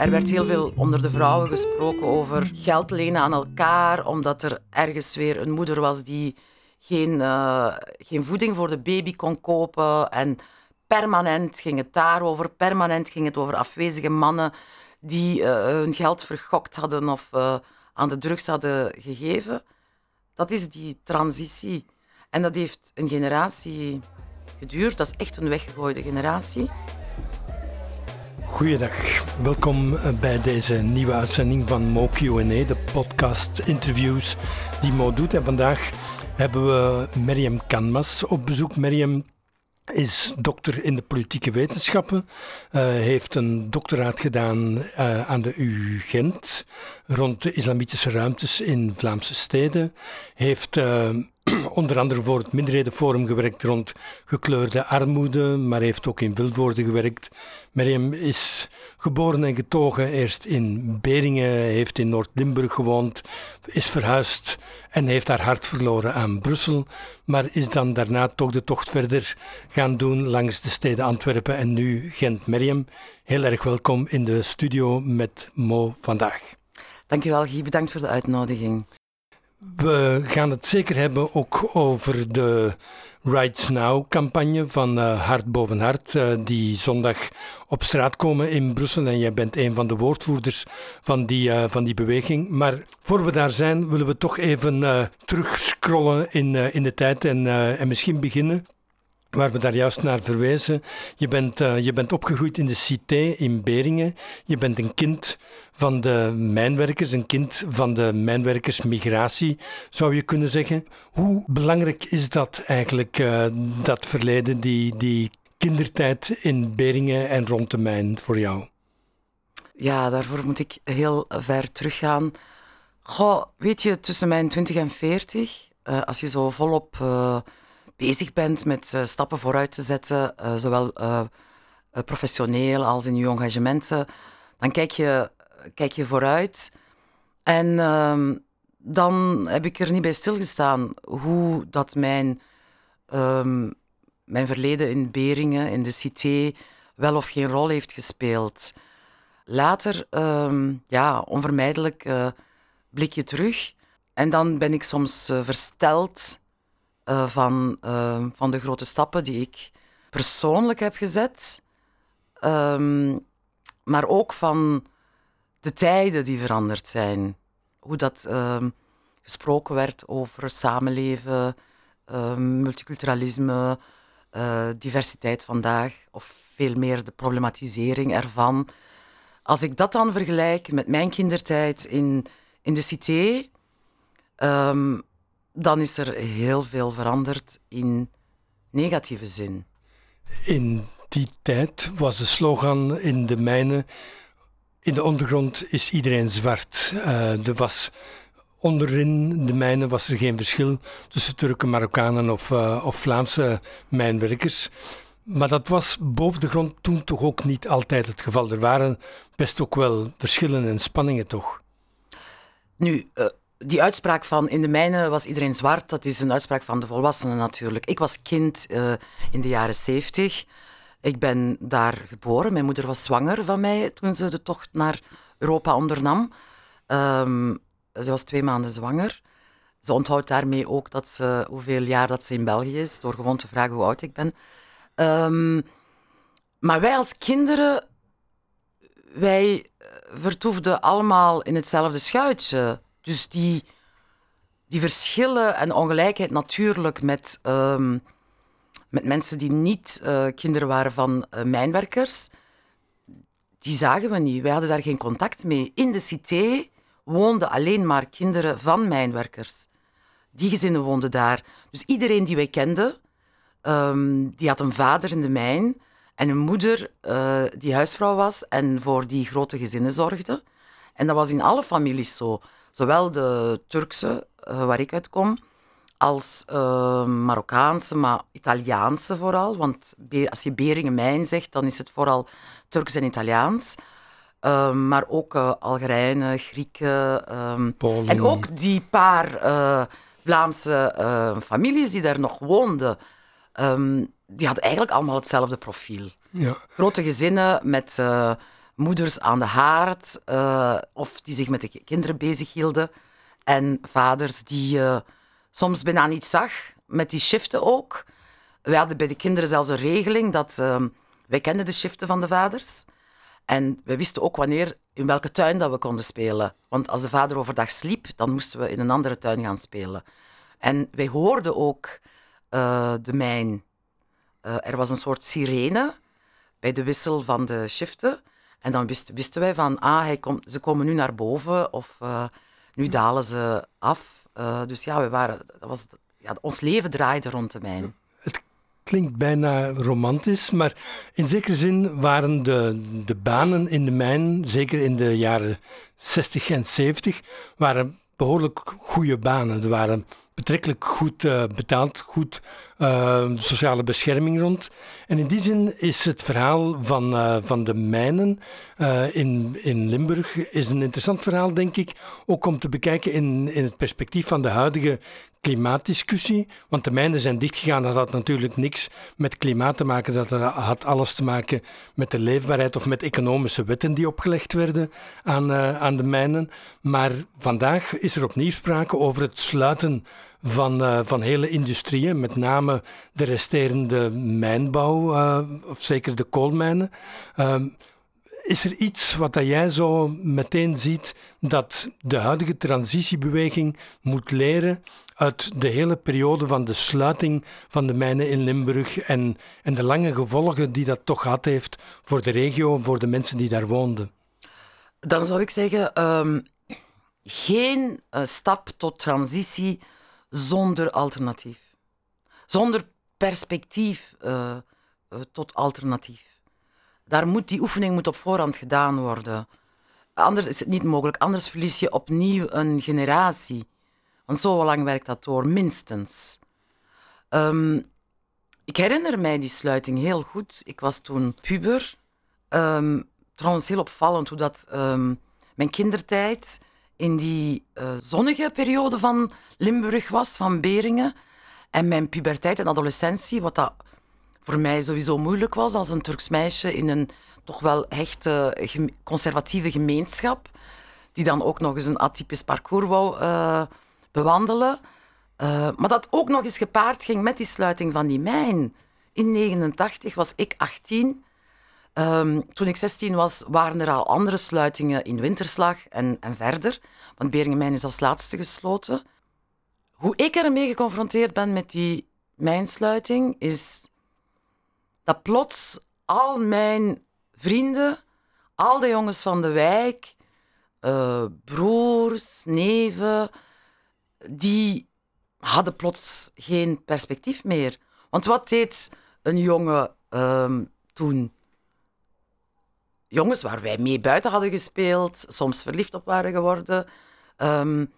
er werd heel veel onder de vrouwen gesproken over geld lenen aan elkaar, omdat er ergens weer een moeder was die geen, uh, geen voeding voor de baby kon kopen. En permanent ging het daarover. Permanent ging het over afwezige mannen die uh, hun geld vergokt hadden of uh, aan de drugs hadden gegeven. Dat is die transitie. En dat heeft een generatie geduurd. Dat is echt een weggegooide generatie. Goeiedag, welkom bij deze nieuwe uitzending van Mo Q&A, de podcast interviews die Mo doet. En vandaag hebben we Miriam Canmas op bezoek. Miriam is dokter in de politieke wetenschappen, uh, heeft een doctoraat gedaan uh, aan de UU Gent rond de islamitische ruimtes in Vlaamse steden, heeft onder andere voor het Minderhedenforum gewerkt rond gekleurde armoede, maar heeft ook in Vilvoorde gewerkt. Miriam is geboren en getogen eerst in Beringen, heeft in Noord-Limburg gewoond, is verhuisd en heeft haar hart verloren aan Brussel, maar is dan daarna toch de tocht verder gaan doen langs de steden Antwerpen en nu Gent. Miriam, heel erg welkom in de studio met Mo vandaag. Dankjewel Guy, bedankt voor de uitnodiging. We gaan het zeker hebben ook over de Rights Now-campagne van uh, Hart boven Hart, uh, die zondag op straat komen in Brussel. En jij bent een van de woordvoerders van die, uh, van die beweging. Maar voor we daar zijn, willen we toch even terugscrollen in, in de tijd en, en misschien beginnen waar we daar juist naar verwijzen. Je bent, uh, je bent opgegroeid in de Cité in Beringen. Je bent een kind van de mijnwerkers, een kind van de mijnwerkersmigratie, zou je kunnen zeggen. Hoe belangrijk is dat eigenlijk, uh, dat verleden, die, die kindertijd in Beringen en rond de mijn voor jou? Ja, daarvoor moet ik heel ver teruggaan. Goh, weet je, tussen mijn 20 en 40, uh, als je zo volop bezig bent met uh, stappen vooruit te zetten, uh, zowel uh, professioneel als in je engagementen, dan kijk je, kijk je vooruit. En ehm, dan heb ik er niet bij stilgestaan hoe dat mijn, um, mijn verleden in Beringen, in de Cité, wel of geen rol heeft gespeeld. Later, um, ja, onvermijdelijk blik je terug. En dan ben ik soms versteld uh, van, uh, van de grote stappen die ik persoonlijk heb gezet, um, maar ook van de tijden die veranderd zijn. Hoe dat um, gesproken werd over samenleven, multiculturalisme, uh, diversiteit vandaag, of veel meer de problematisering ervan. Als ik dat dan vergelijk met mijn kindertijd in, in de cité, dan is er heel veel veranderd in negatieve zin. In die tijd was de slogan in de mijnen: in de ondergrond is iedereen zwart. Uh, er was onderin de mijnen was er geen verschil tussen Turken, Marokkanen of, uh, of Vlaamse mijnwerkers. Maar dat was boven de grond toen toch ook niet altijd het geval. Er waren best ook wel verschillen en spanningen, toch? Nu, uh, die uitspraak van in de mijnen was iedereen zwart, dat is een uitspraak van de volwassenen natuurlijk. Ik was kind uh, in de jaren zeventig. Ik ben daar geboren. Mijn moeder was zwanger van mij toen ze de tocht naar Europa ondernam. Um, ze was twee maanden zwanger. Ze onthoudt daarmee ook dat ze, hoeveel jaar dat ze in België is, door gewoon te vragen hoe oud ik ben. Um, maar wij als kinderen, wij vertoefden allemaal in hetzelfde schuitje. Dus die, die verschillen en ongelijkheid natuurlijk met, um, met mensen die niet uh, kinderen waren van uh, mijnwerkers, die zagen we niet. Wij hadden daar geen contact mee. In de cité woonden alleen maar kinderen van mijnwerkers. Die gezinnen woonden daar. Dus iedereen die wij kenden, um, die had een vader in de mijn en een moeder uh, die huisvrouw was en voor die grote gezinnen zorgde. En dat was in alle families zo zowel de Turkse, uh, waar ik uit kom, als uh, Marokkaanse, maar Italiaanse vooral. Want als je Beringen-Mijn zegt, dan is het vooral Turks en Italiaans. Uh, maar ook Algerijnen, Grieken. Um, en ook die paar Vlaamse families die daar nog woonden. Um, die hadden eigenlijk allemaal hetzelfde profiel. Ja. Grote gezinnen met moeders aan de haard uh, of die zich met de kinderen bezighielden. En vaders die uh, soms bijna niet zag, met die shiften ook. We hadden bij de kinderen zelfs een regeling dat uh, wij kenden de shiften van de vaders. En we wisten ook wanneer, in welke tuin dat we konden spelen. Want als de vader overdag sliep, dan moesten we in een andere tuin gaan spelen. En wij hoorden ook de mijn. Er was een soort sirene bij de wissel van de shiften. En dan wisten, wisten wij van, ah, hij kom, ze komen nu naar boven of uh, nu dalen ze af. dus ja, we waren, dat was, ja, ons leven draaide rond de mijn klinkt bijna romantisch, maar in zekere zin waren de, de banen in de mijn, zeker in de jaren 60 en 70, waren behoorlijk goede banen. Er waren betrekkelijk goed uh, betaald, goed uh, sociale bescherming rond. En in die zin is het verhaal van, uh, van de mijnen in, in Limburg is een interessant verhaal, denk ik. Ook om te bekijken in, in het perspectief van de huidige klimaatdiscussie. Want de mijnen zijn dichtgegaan. Dat had natuurlijk niks met klimaat te maken. Dat had alles te maken met de leefbaarheid of met economische wetten die opgelegd werden aan, aan de mijnen. Maar vandaag is er opnieuw sprake over het sluiten van, uh, van hele industrieën, met name de resterende mijnbouw, uh, of zeker de koolmijnen. Is er iets wat dat jij zo meteen ziet dat de huidige transitiebeweging moet leren uit de hele periode van de sluiting van de mijnen in Limburg en, en de lange gevolgen die dat toch gehad heeft voor de regio, voor de mensen die daar woonden? Dan zou ik zeggen, um, geen uh, stap tot transitie zonder alternatief. Zonder perspectief uh, uh, tot alternatief. Daar moet, die oefening moet op voorhand gedaan worden. Anders is het niet mogelijk. Anders verlies je opnieuw een generatie. Want zo lang werkt dat door, minstens. Um, ik herinner mij die sluiting heel goed. Ik was toen puber. Um, trouwens, heel opvallend hoe dat um, mijn kindertijd in die uh, zonnige periode van Limburg was, van Beringen. En mijn puberteit en adolescentie, wat dat voor mij sowieso moeilijk was als een Turks meisje in een toch wel hechte conservatieve gemeenschap, die dan ook nog eens een atypisch parcours wou uh, bewandelen. Uh, maar dat ook nog eens gepaard ging met die sluiting van die mijn. In 1989 was ik 18 Um, toen ik 16 was, waren er al andere sluitingen in Winterslag en, en verder. Want Beringenmijn is als laatste gesloten. Hoe ik ermee geconfronteerd ben met die mijnsluiting, is dat plots al mijn vrienden, al de jongens van de wijk, uh, broers, neven, die hadden plots geen perspectief meer. Want wat deed een jongen um, toen? jongens waar wij mee buiten hadden gespeeld, soms verliefd op waren geworden, um,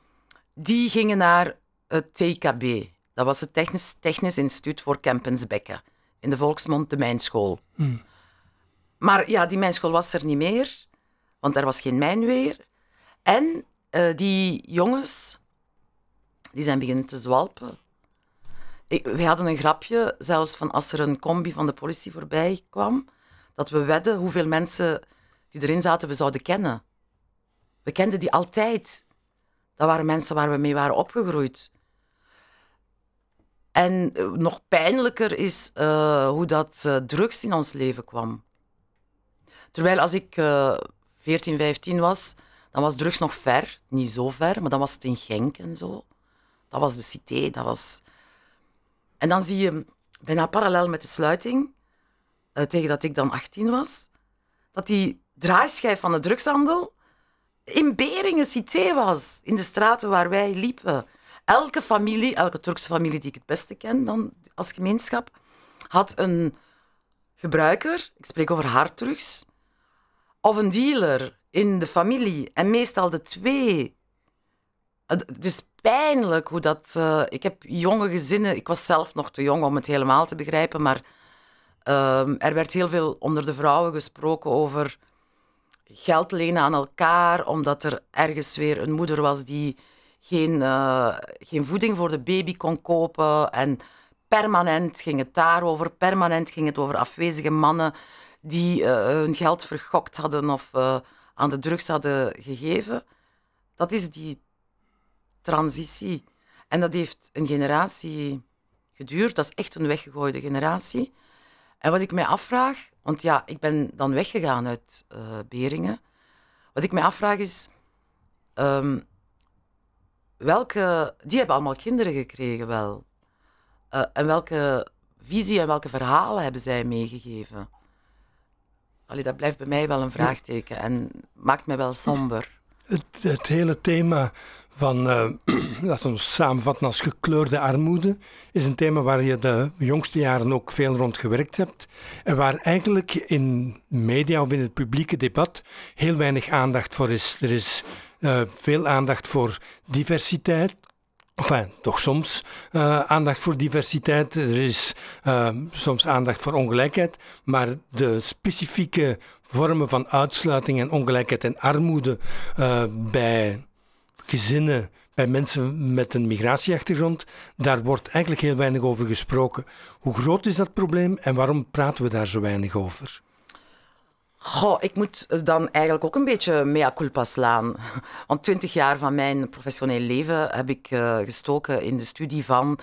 die gingen naar het TKB. Dat was het Technisch, Technisch Instituut voor Kempensbekken. In de volksmond de mijnschool. Hmm. Maar ja, die mijnschool was er niet meer, want er was geen mijnweer. En uh, die jongens, die zijn beginnen te zwalpen. Ik, wij hadden een grapje, zelfs van als er een combi van de politie voorbij kwam, dat we wedden hoeveel mensen die erin zaten we zouden kennen. We kenden die altijd. Dat waren mensen waar we mee waren opgegroeid. En eh, nog pijnlijker is uh, hoe dat uh, drugs in ons leven kwam. Terwijl als ik uh, 14, 15 was, dan was drugs nog ver. Niet zo ver, maar dan was het in Genk en zo. Dat was de cité, dat was... En dan zie je bijna parallel met de sluiting tegen dat ik dan 18 was, dat die draaischijf van de drugshandel in Beringen Cité was, in de straten waar wij liepen. Elke familie, elke Turkse familie die ik het beste ken dan als gemeenschap, had een gebruiker, ik spreek over harddrugs, of een dealer in de familie. En meestal de twee. Het is pijnlijk hoe dat... Uh, ik heb jonge gezinnen... Ik was zelf nog te jong om het helemaal te begrijpen, maar Um, er werd heel veel onder de vrouwen gesproken over geld lenen aan elkaar, omdat er ergens weer een moeder was die geen, uh, geen voeding voor de baby kon kopen. En permanent ging het daarover, permanent ging het over afwezige mannen die uh, hun geld vergokt hadden of uh, aan de drugs hadden gegeven. Dat is die transitie. En dat heeft een generatie geduurd. Dat is echt een weggegooide generatie. En wat ik mij afvraag, want ja, ik ben dan weggegaan uit uh, Beringen. Wat ik mij afvraag is, um, welke, die hebben allemaal kinderen gekregen wel. Uh, en welke visie en welke verhalen hebben zij meegegeven? Allee, dat blijft bij mij wel een vraagteken en maakt mij wel somber. Het, het hele thema van, uh, dat ons samenvatten als gekleurde armoede, is een thema waar je de jongste jaren ook veel rond gewerkt hebt. En waar eigenlijk in media of in het publieke debat heel weinig aandacht voor is. Er is uh, veel aandacht voor diversiteit, Enfin, toch soms uh, aandacht voor diversiteit. Er is uh, soms aandacht voor ongelijkheid. Maar de specifieke vormen van uitsluiting en ongelijkheid en armoede uh, bij gezinnen, bij mensen met een migratieachtergrond, daar wordt eigenlijk heel weinig over gesproken. Hoe groot is dat probleem en waarom praten we daar zo weinig over? Goh, ik moet dan eigenlijk ook een beetje mea culpa slaan. Want twintig jaar van mijn professioneel leven heb ik uh, gestoken in de studie van,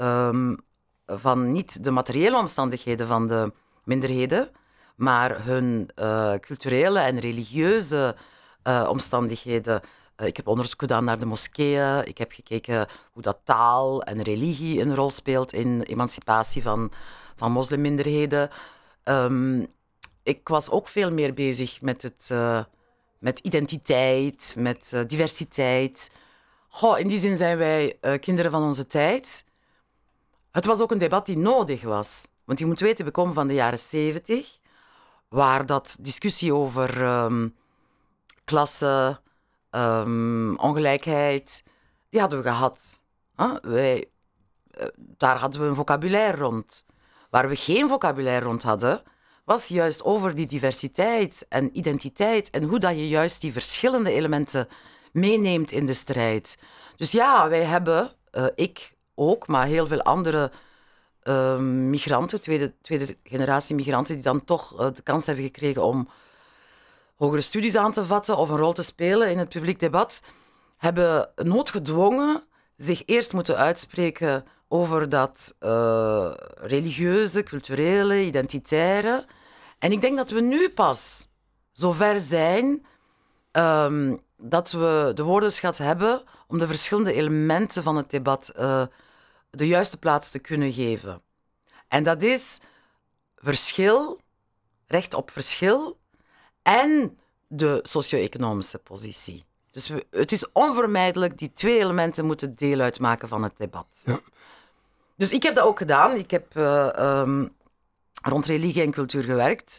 um, van niet de materiële omstandigheden van de minderheden, maar hun uh, culturele en religieuze uh, omstandigheden. ik heb onderzoek gedaan naar de moskeeën. Ik heb gekeken hoe dat taal en religie een rol speelt in emancipatie van, van moslimminderheden. Um, ik was ook veel meer bezig met, het, uh, met identiteit, met uh, diversiteit. Goh, in die zin zijn wij uh, kinderen van onze tijd. Het was ook een debat die nodig was. Want je moet weten, we komen van de jaren zeventig, waar dat discussie over um, klasse, um, ongelijkheid, die hadden we gehad. Wij, daar hadden we een vocabulaire rond. Waar we geen vocabulaire rond hadden, was juist over die diversiteit en identiteit en hoe dat je juist die verschillende elementen meeneemt in de strijd. Dus ja, wij hebben, uh, ik ook, maar heel veel andere uh, migranten, tweede, tweede generatie migranten, die dan toch uh, de kans hebben gekregen om hogere studies aan te vatten of een rol te spelen in het publiek debat, hebben noodgedwongen zich eerst moeten uitspreken over dat uh, religieuze, culturele, identitaire. En ik denk dat we nu pas zover zijn um, dat we de woordenschat hebben om de verschillende elementen van het debat uh, de juiste plaats te kunnen geven. En dat is verschil, recht op verschil en de socio-economische positie. Dus het is onvermijdelijk, die twee elementen moeten deel uitmaken van het debat. Ja. Dus ik heb dat ook gedaan. Ik heb uh, um, rond religie en cultuur gewerkt.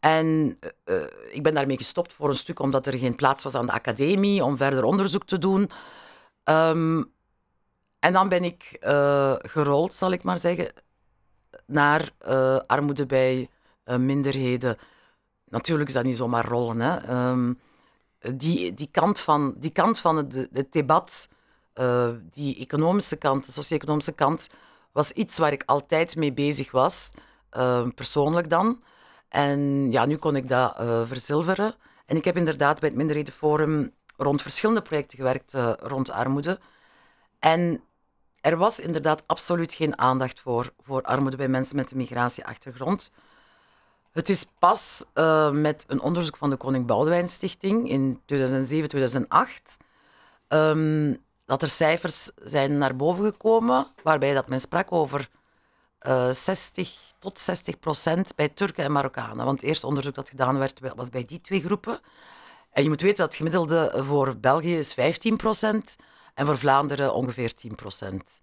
En uh, ik ben daarmee gestopt voor een stuk omdat er geen plaats was aan de academie om verder onderzoek te doen. Um, en dan ben ik gerold, zal ik maar zeggen, naar armoede bij minderheden. Natuurlijk is dat niet zomaar rollen. Hè. Um, die, die kant van, die kant van het, het debat uh, die economische kant, de socio-economische kant, was iets waar ik altijd mee bezig was, uh, persoonlijk dan. En ja, nu kon ik dat uh, verzilveren. En ik heb inderdaad bij het Minderhedenforum rond verschillende projecten gewerkt rond armoede. En er was inderdaad absoluut geen aandacht voor, voor armoede bij mensen met een migratieachtergrond. Het is pas met een onderzoek van de Koning Boudewijn Stichting in 2007, 2008 um, dat er cijfers zijn naar boven gekomen waarbij dat men sprak over uh, 60 tot 60 procent bij Turken en Marokkanen. Want het eerste onderzoek dat gedaan werd, was bij die twee groepen. En je moet weten dat het gemiddelde voor België is 15 procent en voor Vlaanderen ongeveer 10 procent.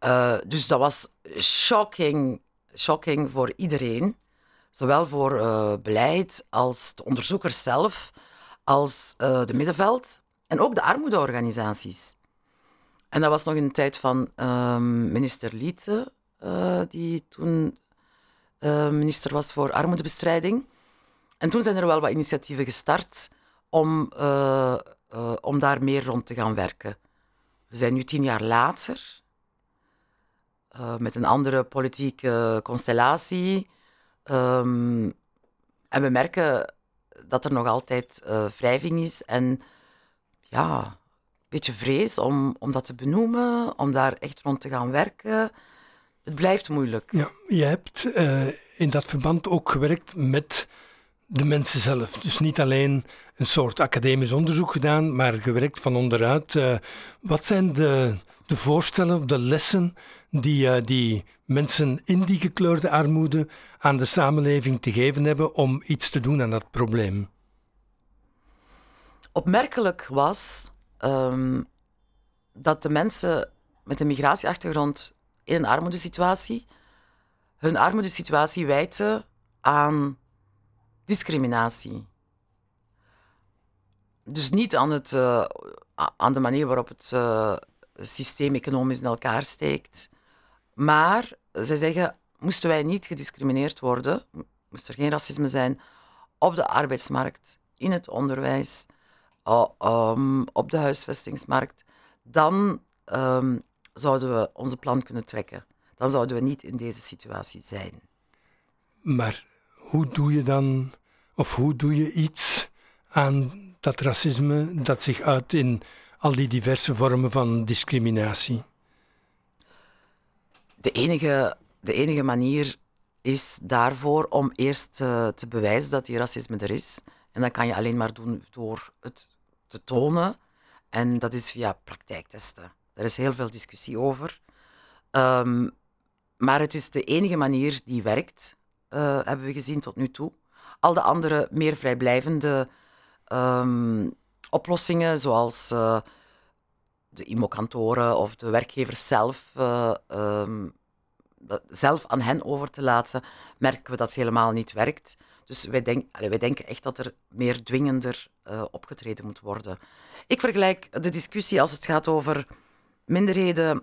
Uh, dus dat was shocking, shocking voor iedereen. Zowel voor uh, beleid als de onderzoekers zelf, als uh, de middenveld. En ook de armoedeorganisaties. En dat was nog in de tijd van uh, minister Liete, uh, die toen uh, minister was voor armoedebestrijding. En toen zijn er wel wat initiatieven gestart om, eh, om daar meer rond te gaan werken. We zijn nu tien jaar later, met een andere politieke constellatie. Um, En we merken dat er nog altijd wrijving is en ja, een beetje vrees om, om dat te benoemen, om daar echt rond te gaan werken. Het blijft moeilijk. Ja, je hebt uh, in dat verband ook gewerkt met de mensen zelf. Dus niet alleen een soort academisch onderzoek gedaan, maar gewerkt van onderuit. Uh, wat zijn de, de voorstellen, de lessen die, uh, die mensen in die gekleurde armoede aan de samenleving te geven hebben om iets te doen aan dat probleem? Opmerkelijk was um, dat de mensen met een migratieachtergrond in een armoedesituatie hun armoedesituatie wijten aan discriminatie. Dus niet aan, het, uh, aan de manier waarop het uh, systeem economisch in elkaar steekt, maar zij zeggen, moesten wij niet gediscrimineerd worden, moest er geen racisme zijn op de arbeidsmarkt, in het onderwijs, uh, um, op de huisvestingsmarkt, dan um, zouden we onze plan kunnen trekken. Dan zouden we niet in deze situatie zijn. Maar hoe doe je dan, of hoe doe je iets aan dat racisme dat zich uit in al die diverse vormen van discriminatie? De enige, de enige manier is daarvoor om eerst uh, te bewijzen dat die racisme er is. En dat kan je alleen maar doen door het te tonen. En dat is via praktijktesten. Daar is heel veel discussie over. Um, maar het is de enige manier die werkt, uh, hebben we gezien tot nu toe. Al de andere meer vrijblijvende um, oplossingen, zoals uh, de IMO-kantoren of de werkgevers zelf, uh, um, zelf aan hen over te laten, merken we dat het helemaal niet werkt. Dus wij, wij denken echt dat er meer dwingender opgetreden moet worden. Ik vergelijk de discussie als het gaat over minderheden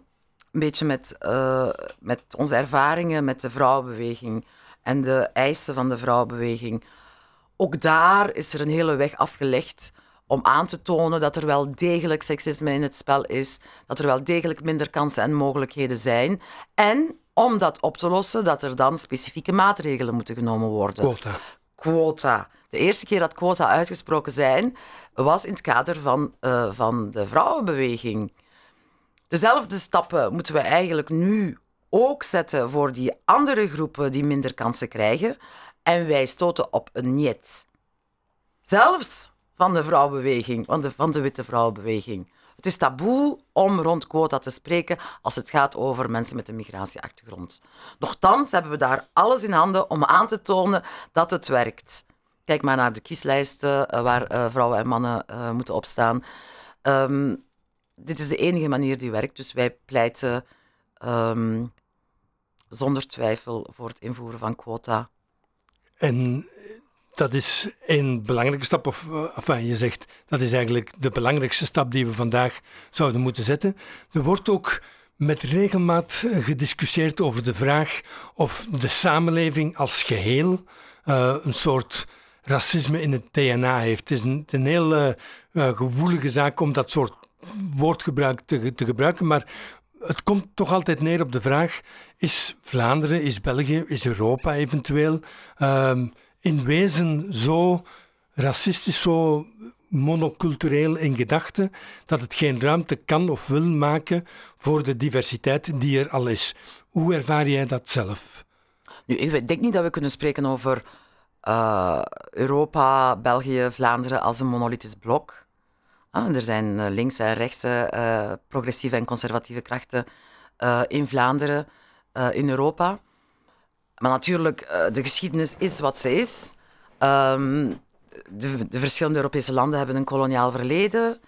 een beetje met, uh, met onze ervaringen met de vrouwenbeweging en de eisen van de vrouwenbeweging. Ook daar is er een hele weg afgelegd om aan te tonen dat er wel degelijk seksisme in het spel is, dat er wel degelijk minder kansen en mogelijkheden zijn. En om dat op te lossen, dat er dan specifieke maatregelen moeten genomen worden. Quota. Quota. De eerste keer dat quota uitgesproken zijn, was in het kader van, uh, van de vrouwenbeweging. Dezelfde stappen moeten we eigenlijk nu ook zetten voor die andere groepen die minder kansen krijgen. En wij stoten op een niet. Zelfs van de vrouwenbeweging, van de, van de witte vrouwenbeweging. Het is taboe om rond quota te spreken als het gaat over mensen met een migratieachtergrond. Nochtans hebben we daar alles in handen om aan te tonen dat het werkt. Kijk maar naar de kieslijsten eh, waar uh, vrouwen en mannen uh, moeten opstaan. Um, dit is de enige manier die werkt. Dus wij pleiten um, zonder twijfel voor het invoeren van quota. En dat is een belangrijke stap, of enfin, je zegt dat is eigenlijk de belangrijkste stap die we vandaag zouden moeten zetten. Er wordt ook met regelmaat gediscussieerd over de vraag of de samenleving als geheel uh, een soort racisme in het DNA heeft. Het is een, een heel uh, gevoelige zaak om dat soort woordgebruik te, te gebruiken, maar het komt toch altijd neer op de vraag: is Vlaanderen, is België, is Europa eventueel um, in wezen zo racistisch, zo monocultureel in gedachten, dat het geen ruimte kan of wil maken voor de diversiteit die er al is. Hoe ervaar jij dat zelf? Nu, ik denk niet dat we kunnen spreken over uh, Europa, België, Vlaanderen als een monolithisch blok. Ah, er zijn uh, linkse en rechtse, uh, progressieve en conservatieve krachten in Vlaanderen, in Europa. Maar natuurlijk, de geschiedenis is wat ze is. Um, de, de, verschillende Europese landen hebben een koloniaal verleden.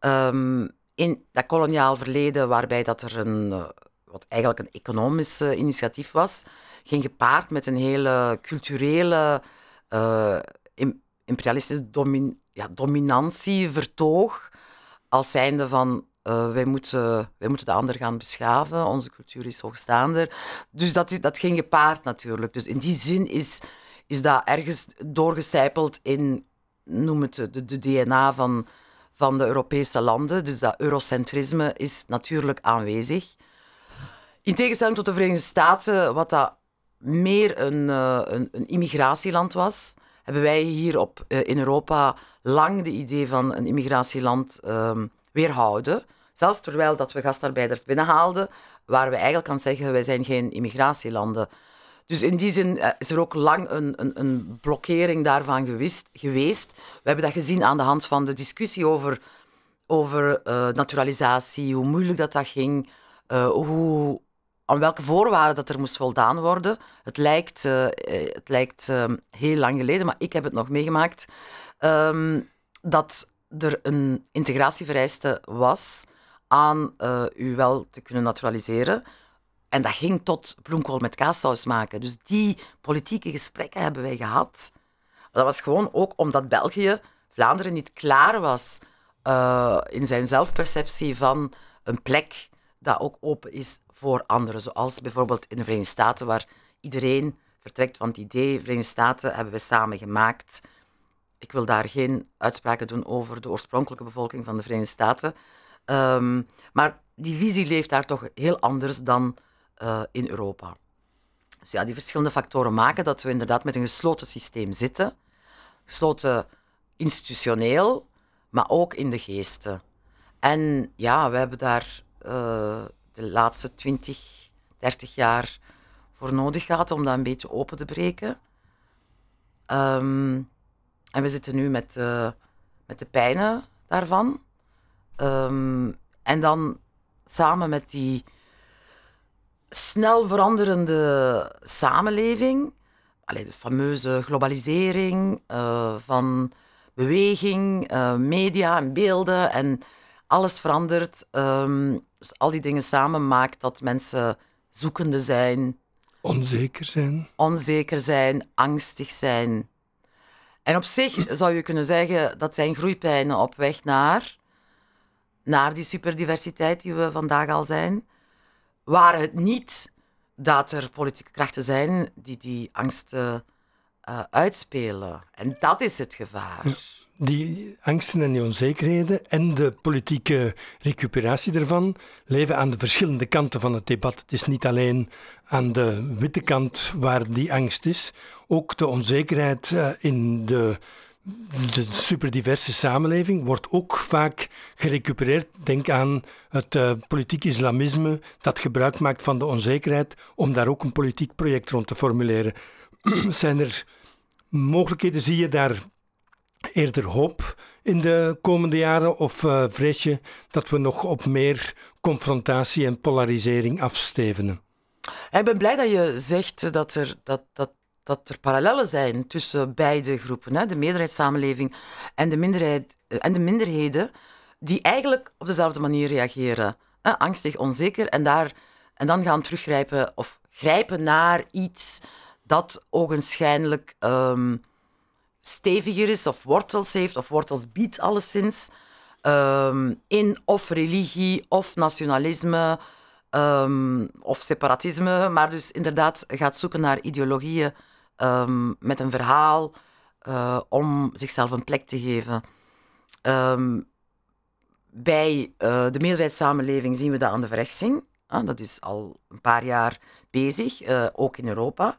Um, in dat koloniaal verleden, waarbij dat er een, wat eigenlijk een economisch initiatief was, ging gepaard met een hele culturele, imperialistische domin ja, dominantie vertoog als zijnde van uh, wij, moeten, wij moeten de ander gaan beschaven, onze cultuur is hoogstaander. Dus dat, dat ging gepaard natuurlijk. Dus in die zin is, is dat ergens doorgecijpeld in, noem het, de, DNA van, van de Europese landen. Dus dat eurocentrisme is natuurlijk aanwezig. In tegenstelling tot de Verenigde Staten, wat dat meer een, uh, een, een immigratieland was, hebben wij hier op, in Europa lang de idee van een immigratieland um, weerhouden. Zelfs terwijl dat we gastarbeiders binnenhaalden, waar we eigenlijk kan zeggen, wij zijn geen immigratielanden. Dus in die zin eh, is er ook lang een, een, een blokkering daarvan geweest. We hebben dat gezien aan de hand van de discussie over, over uh, naturalisatie, hoe moeilijk dat, dat ging, uh, hoe, aan welke voorwaarden dat er moest voldaan worden. Het lijkt, het lijkt ehm, heel lang geleden, maar ik heb het nog meegemaakt, um, dat er een integratievereiste was aan uh, u wel te kunnen naturaliseren. En dat ging tot bloemkool met kaassaus maken. Dus die politieke gesprekken hebben wij gehad. Dat was gewoon ook omdat België, Vlaanderen, niet klaar was uh, in zijn zelfperceptie van een plek dat ook open is voor anderen. Zoals bijvoorbeeld in de Verenigde Staten, waar iedereen vertrekt van het idee, Verenigde Staten hebben we samen gemaakt. Ik wil daar geen uitspraken doen over de oorspronkelijke bevolking van de Verenigde Staten. Um, maar die visie leeft daar toch heel anders dan uh, in Europa. Dus ja, die verschillende factoren maken dat we inderdaad met een gesloten systeem zitten. Gesloten institutioneel, maar ook in de geesten. En ja, we hebben daar uh, de laatste 20, 30 jaar voor nodig gehad om dat een beetje open te breken. Um, en we zitten nu met, uh, met de pijnen daarvan. Um, en dan samen met die snel veranderende samenleving, allee, de fameuze globalisering uh, van beweging, uh, media en beelden en alles verandert. Um, dus al die dingen samen maakt dat mensen zoekende zijn. Onzeker zijn. Onzeker zijn, angstig zijn. En op zich zou je kunnen zeggen dat zijn groeipijnen op weg naar naar die superdiversiteit die we vandaag al zijn. Waar het niet dat er politieke krachten zijn die die angsten uh, uitspelen. En dat is het gevaar. Die angsten en die onzekerheden en de politieke recuperatie daarvan leven aan de verschillende kanten van het debat. Het is niet alleen aan de witte kant waar die angst is, ook de onzekerheid uh, in de de superdiverse samenleving wordt ook vaak gerecupereerd. Denk aan het uh, politiek islamisme dat gebruik maakt van de onzekerheid om daar ook een politiek project rond te formuleren. Zijn er mogelijkheden? Zie je daar eerder hoop in de komende jaren of uh, vrees je dat we nog op meer confrontatie en polarisering afstevenen? Ik ben blij dat je zegt dat, er, dat, dat dat er parallellen zijn tussen beide groepen, hè, de meerderheidssamenleving en de, minderheid, eh, en de minderheden, die eigenlijk op dezelfde manier reageren. Hè, angstig, onzeker, en, daar, en dan gaan teruggrijpen of grijpen naar iets dat ogenschijnlijk um, steviger is of wortels heeft of wortels biedt alleszins um, in of religie of nationalisme um, of separatisme, maar dus inderdaad gaat zoeken naar ideologieën um, met een verhaal uh, om zichzelf een plek te geven. Um, bij uh, de meerderheidssamenleving zien we dat aan de verrechtsing. Uh, dat is al een paar jaar bezig, uh, ook in Europa.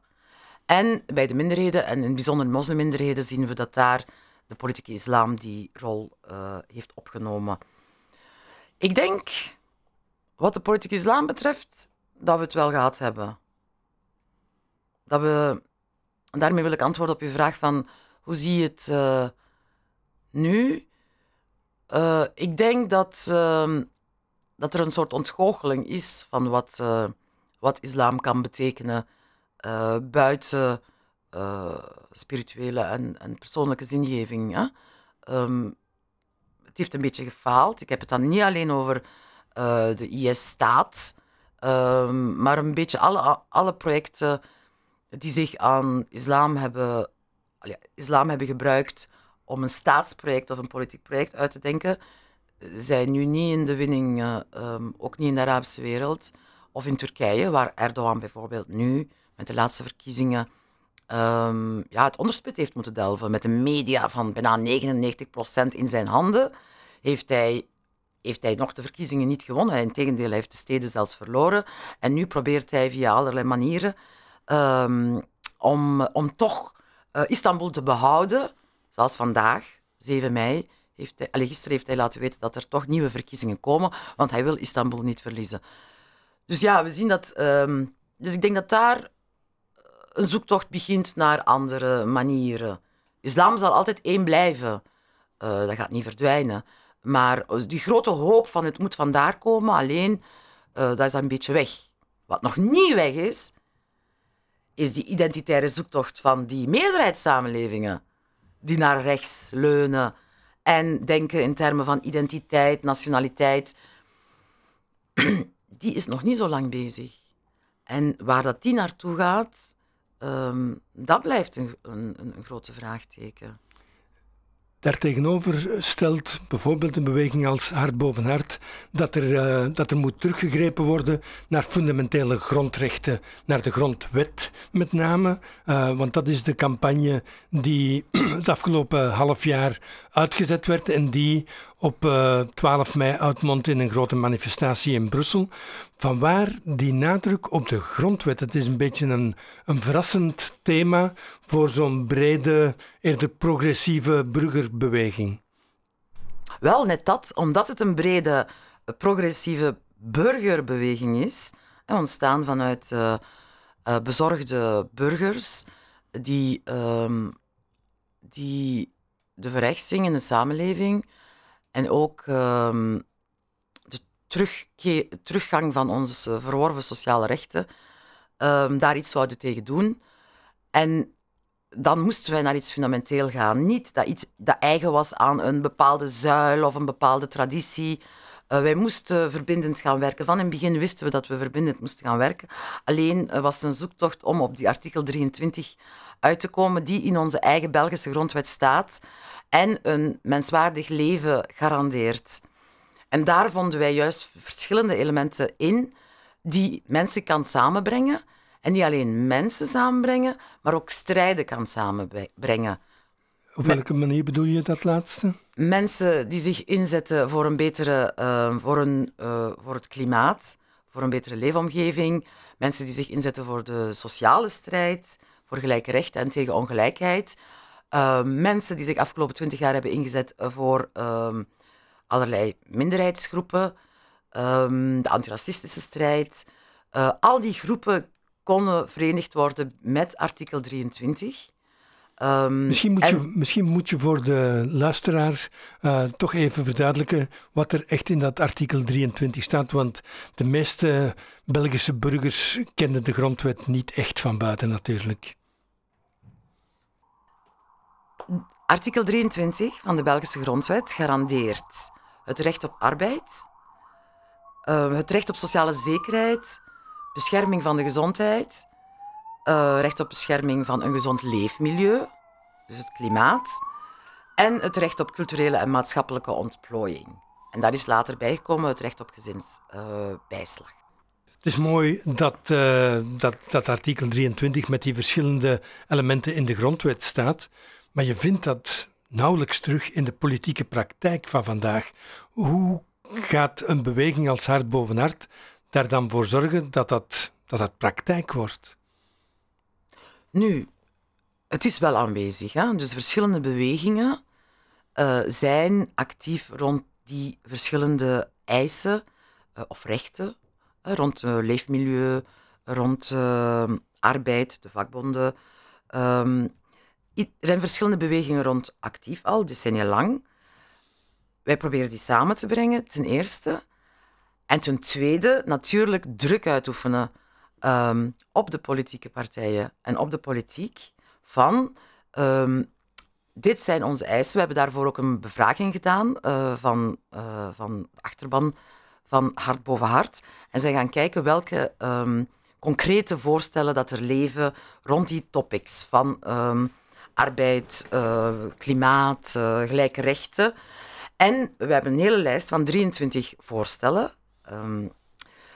En bij de minderheden, en in het bijzonder de moslimminderheden, zien we dat daar de politieke islam die rol heeft opgenomen. Ik denk, wat de politieke islam betreft, dat we het wel gehad hebben. Dat we daarmee wil ik antwoorden op uw vraag van hoe zie je het uh, nu? Uh, ik denk dat, uh, dat er een soort ontgoocheling is van wat, uh, wat islam kan betekenen buiten spirituele en, en, persoonlijke zingeving. Um, het heeft een beetje gefaald. Ik heb het dan niet alleen over de IS-staat, um, maar een beetje alle, alle projecten die zich aan islam hebben, islam hebben gebruikt om een staatsproject of een politiek project uit te denken, zijn nu niet in de winning, uh, um, ook niet in de Arabische wereld of in Turkije, waar Erdogan bijvoorbeeld nu met de laatste verkiezingen um, ja, het onderspit heeft moeten delven. Met een media van bijna 99% in zijn handen heeft hij, heeft hij nog de verkiezingen niet gewonnen. Integendeel, hij heeft de steden zelfs verloren. En nu probeert hij via allerlei manieren um, om, om toch uh, Istanbul te behouden, zoals vandaag, 7 mei. Heeft hij, allez, gisteren heeft hij laten weten dat er toch nieuwe verkiezingen komen, want hij wil Istanbul niet verliezen. Dus ja, we zien dat. Um, dus ik denk dat daar een zoektocht begint naar andere manieren. Islam zal altijd één blijven. Uh, dat gaat niet verdwijnen. Maar die grote hoop van het moet vandaar komen, alleen, dat is een beetje weg. Wat nog niet weg is, is die identitaire zoektocht van die meerderheidssamenlevingen die naar rechts leunen en denken in termen van identiteit, nationaliteit. Die is nog niet zo lang bezig. En waar dat die naartoe gaat, um, dat blijft een, een, een grote vraagteken. Daartegenover stelt bijvoorbeeld een beweging als Hart boven Hart dat er, uh, dat er moet teruggegrepen worden naar fundamentele grondrechten, naar de grondwet met name. Uh, want dat is de campagne die het afgelopen half jaar uitgezet werd en die op uh, eh, 12 mei uitmondt in een grote manifestatie in Brussel. Vanwaar die nadruk op de grondwet? Het is een beetje een, een verrassend thema voor zo'n brede, eerder progressieve burgerbeweging. Wel, net dat, omdat het een brede, progressieve burgerbeweging is, ontstaan vanuit uh, bezorgde burgers die, uh, die de verrechtsing in de samenleving en ook ehm, de teruggang van onze verworven sociale rechten, um, daar iets zouden tegen doen. En dan moesten wij naar iets fundamenteel gaan. Niet dat iets dat eigen was aan een bepaalde zuil of een bepaalde traditie. Uh, wij moesten verbindend gaan werken. Van in het begin wisten we dat we verbindend moesten gaan werken. Alleen was het een zoektocht om op die artikel 23 uit te komen, die in onze eigen Belgische grondwet staat en een menswaardig leven garandeert. En daar vonden wij juist verschillende elementen in die mensen kan samenbrengen. En niet alleen mensen samenbrengen, maar ook strijden kan samenbrengen. Op welke manier bedoel je dat laatste? Mensen die zich inzetten voor, een betere, uh, voor, een, uh, voor het klimaat, voor een betere leefomgeving. Mensen die zich inzetten voor de sociale strijd, voor gelijke rechten en tegen ongelijkheid. Uh, mensen die zich afgelopen twintig jaar hebben ingezet voor uh, allerlei minderheidsgroepen, um, de antiracistische strijd. Uh, al die groepen konden verenigd worden met artikel 23. Um, ehm, misschien, moet je, misschien moet je voor de luisteraar uh, toch even verduidelijken wat er echt in dat artikel 23 staat. Want de meeste Belgische burgers kennen de grondwet niet echt van buiten natuurlijk. Artikel 23 van de Belgische grondwet garandeert het recht op arbeid, uh, het recht op sociale zekerheid, bescherming van de gezondheid, uh, recht op bescherming van een gezond leefmilieu, dus het klimaat, en het recht op culturele en maatschappelijke ontplooiing. En daar is later bijgekomen het recht op gezinsbijslag. Het is mooi dat, uh, dat dat artikel 23 met die verschillende elementen in de grondwet staat. Maar je vindt dat nauwelijks terug in de politieke praktijk van vandaag. Hoe gaat een beweging als Hart boven Hart daar dan voor zorgen dat dat, dat, dat praktijk wordt? Nu, het is wel aanwezig. Hè? Dus verschillende bewegingen uh, zijn actief rond die verschillende eisen uh, of rechten, rond leefmilieu, rond arbeid, de vakbonden. Um, er zijn verschillende bewegingen rond actief al, decennia lang. Wij proberen die samen te brengen, ten eerste. En ten tweede, natuurlijk druk uitoefenen um, op de politieke partijen en op de politiek van... Um, dit zijn onze eisen. We hebben daarvoor ook een bevraging gedaan uh, van, uh, van de achterban van Hart boven Hart. En zij gaan kijken welke um, concrete voorstellen dat er leven rond die topics van arbeid, uh, klimaat, uh, gelijke rechten. En we hebben een hele lijst van 23 voorstellen. Um,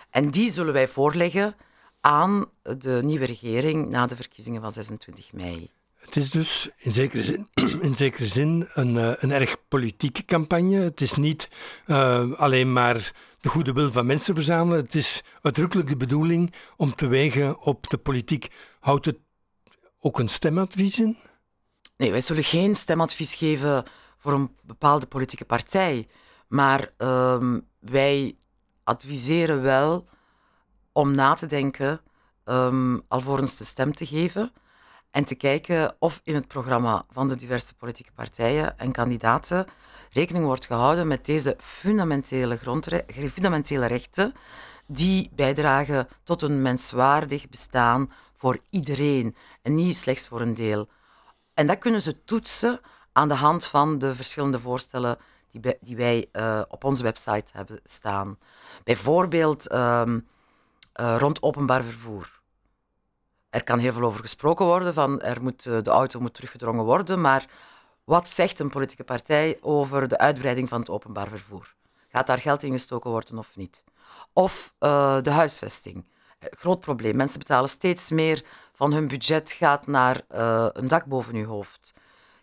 en die zullen wij voorleggen aan de nieuwe regering na de verkiezingen van 26 mei. Het is dus in zekere zin, in zekere zin een, uh, een erg politieke campagne. Het is niet alleen maar de goede wil van mensen verzamelen. Het is uitdrukkelijk de bedoeling om te wegen op de politiek. Houdt het ook een stemadvies in? Nee, wij zullen geen stemadvies geven voor een bepaalde politieke partij. Maar ehm, wij adviseren wel om na te denken, um, alvorens de stem te geven. En te kijken of in het programma van de diverse politieke partijen en kandidaten rekening wordt gehouden met deze fundamentele, fundamentele rechten die bijdragen tot een menswaardig bestaan voor iedereen en niet slechts voor een deel. En dat kunnen ze toetsen aan de hand van de verschillende voorstellen die, die wij uh, op onze website hebben staan. Bijvoorbeeld um, uh, rond openbaar vervoer. Er kan heel veel over gesproken worden, van er moet, uh, de auto moet teruggedrongen worden, maar wat zegt een politieke partij over de uitbreiding van het openbaar vervoer? Gaat daar geld in gestoken worden of niet? Of de huisvesting. Groot probleem. Mensen betalen steeds meer van hun budget gaat naar een dak boven hun hoofd.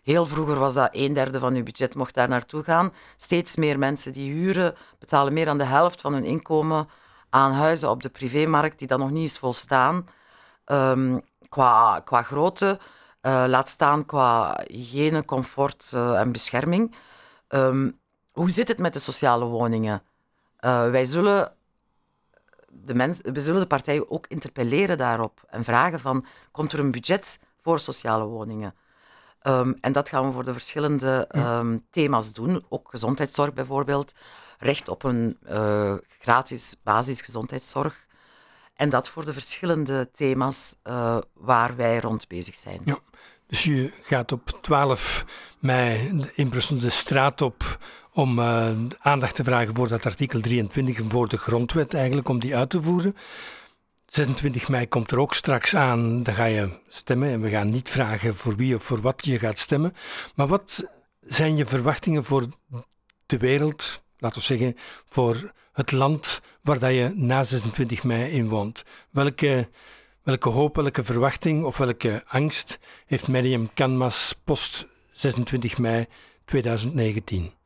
Heel vroeger was dat een derde van uw budget mocht daar naartoe gaan. Steeds meer mensen die huren betalen meer dan de helft van hun inkomen aan huizen op de privémarkt die dan nog niet eens volstaan. Um, qua, qua grootte, uh, laat staan qua hygiëne, comfort en bescherming. Um, hoe zit het met de sociale woningen? Wij zullen de, mens, we zullen de partijen ook interpelleren daarop en vragen van, komt er een budget voor sociale woningen? Um, en dat gaan we voor de verschillende um, thema's doen, ook gezondheidszorg bijvoorbeeld, recht op een uh, gratis basisgezondheidszorg. En dat voor de verschillende thema's uh, waar wij rond bezig zijn. Ja, dus je gaat op 12 mei in Brussel de straat op om uh, aandacht te vragen voor dat artikel 23 voor de grondwet eigenlijk, om die uit te voeren. 26 mei komt er ook straks aan, dan ga je stemmen en we gaan niet vragen voor wie of voor wat je gaat stemmen. Maar wat zijn je verwachtingen voor de wereld, laten we zeggen, voor het land waar dat je na 26 mei in woont? Welke, welke hoop, welke verwachting of welke angst heeft Miriam Canmas post 26 mei 2019?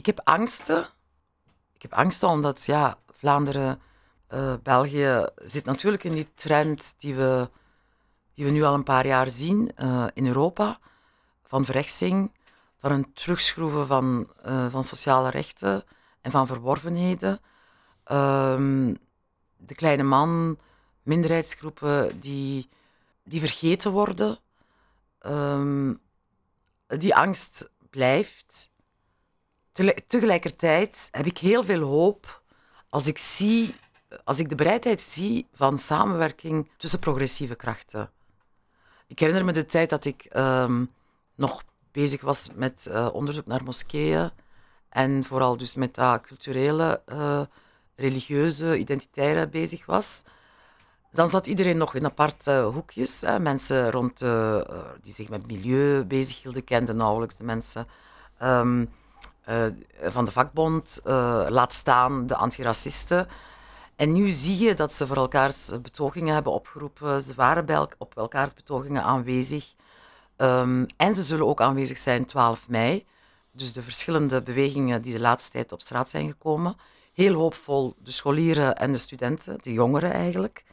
Ik heb angsten. Ik heb angsten omdat ja, Vlaanderen uh, België zit natuurlijk in die trend die we, die we nu al een paar jaar zien uh, in Europa, van verrechtsing, van een terugschroeven van, uh, van sociale rechten en van verworvenheden. Um, de kleine man, minderheidsgroepen die, die vergeten worden. Um, die angst blijft. Tegelijkertijd heb ik heel veel hoop als ik zie als ik de bereidheid zie van samenwerking tussen progressieve krachten. Ik herinner me de tijd dat ik um, nog bezig was met uh, onderzoek naar moskeeën en vooral dus met dat culturele, uh, religieuze, identitaire bezig was. Dan zat iedereen nog in aparte hoekjes. Hè. Mensen rond, uh, die zich met milieu bezighielden, kenden nauwelijks de mensen um, van de vakbond, laat staan de antiracisten. En nu zie je dat ze voor elkaars betogingen hebben opgeroepen. Ze waren bij op elkaars betogingen aanwezig. Um, en ze zullen ook aanwezig zijn 12 mei. Dus de verschillende bewegingen die de laatste tijd op straat zijn gekomen. Heel hoopvol de scholieren en de studenten, de jongeren eigenlijk,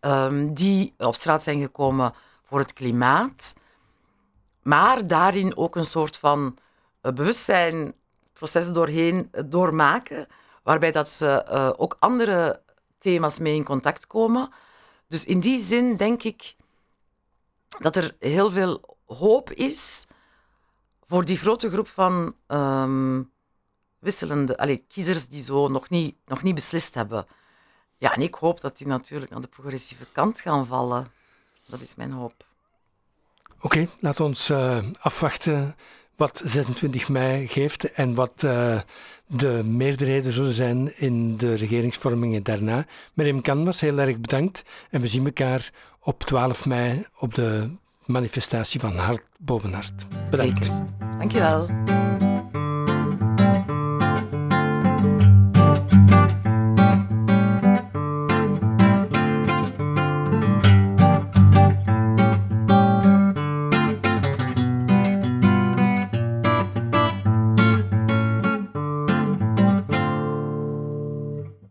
um, die op straat zijn gekomen voor het klimaat. Maar daarin ook een soort van bewustzijn, proces doorheen doormaken waarbij dat ze uh, ook andere thema's mee in contact komen. Dus in die zin denk ik dat er heel veel hoop is voor die grote groep van um, wisselende allez, kiezers die zo nog niet, nog niet beslist hebben. Ja, en ik hoop dat die natuurlijk aan de progressieve kant gaan vallen. Dat is mijn hoop. Oké, okay, laat ons afwachten wat 26 mei geeft en wat uh, de meerderheden zullen zijn in de regeringsvormingen daarna. Miriam Canvas, heel erg bedankt. En we zien elkaar op 12 mei op de manifestatie van Hart boven Hart. Bedankt. Zeker. Dankjewel.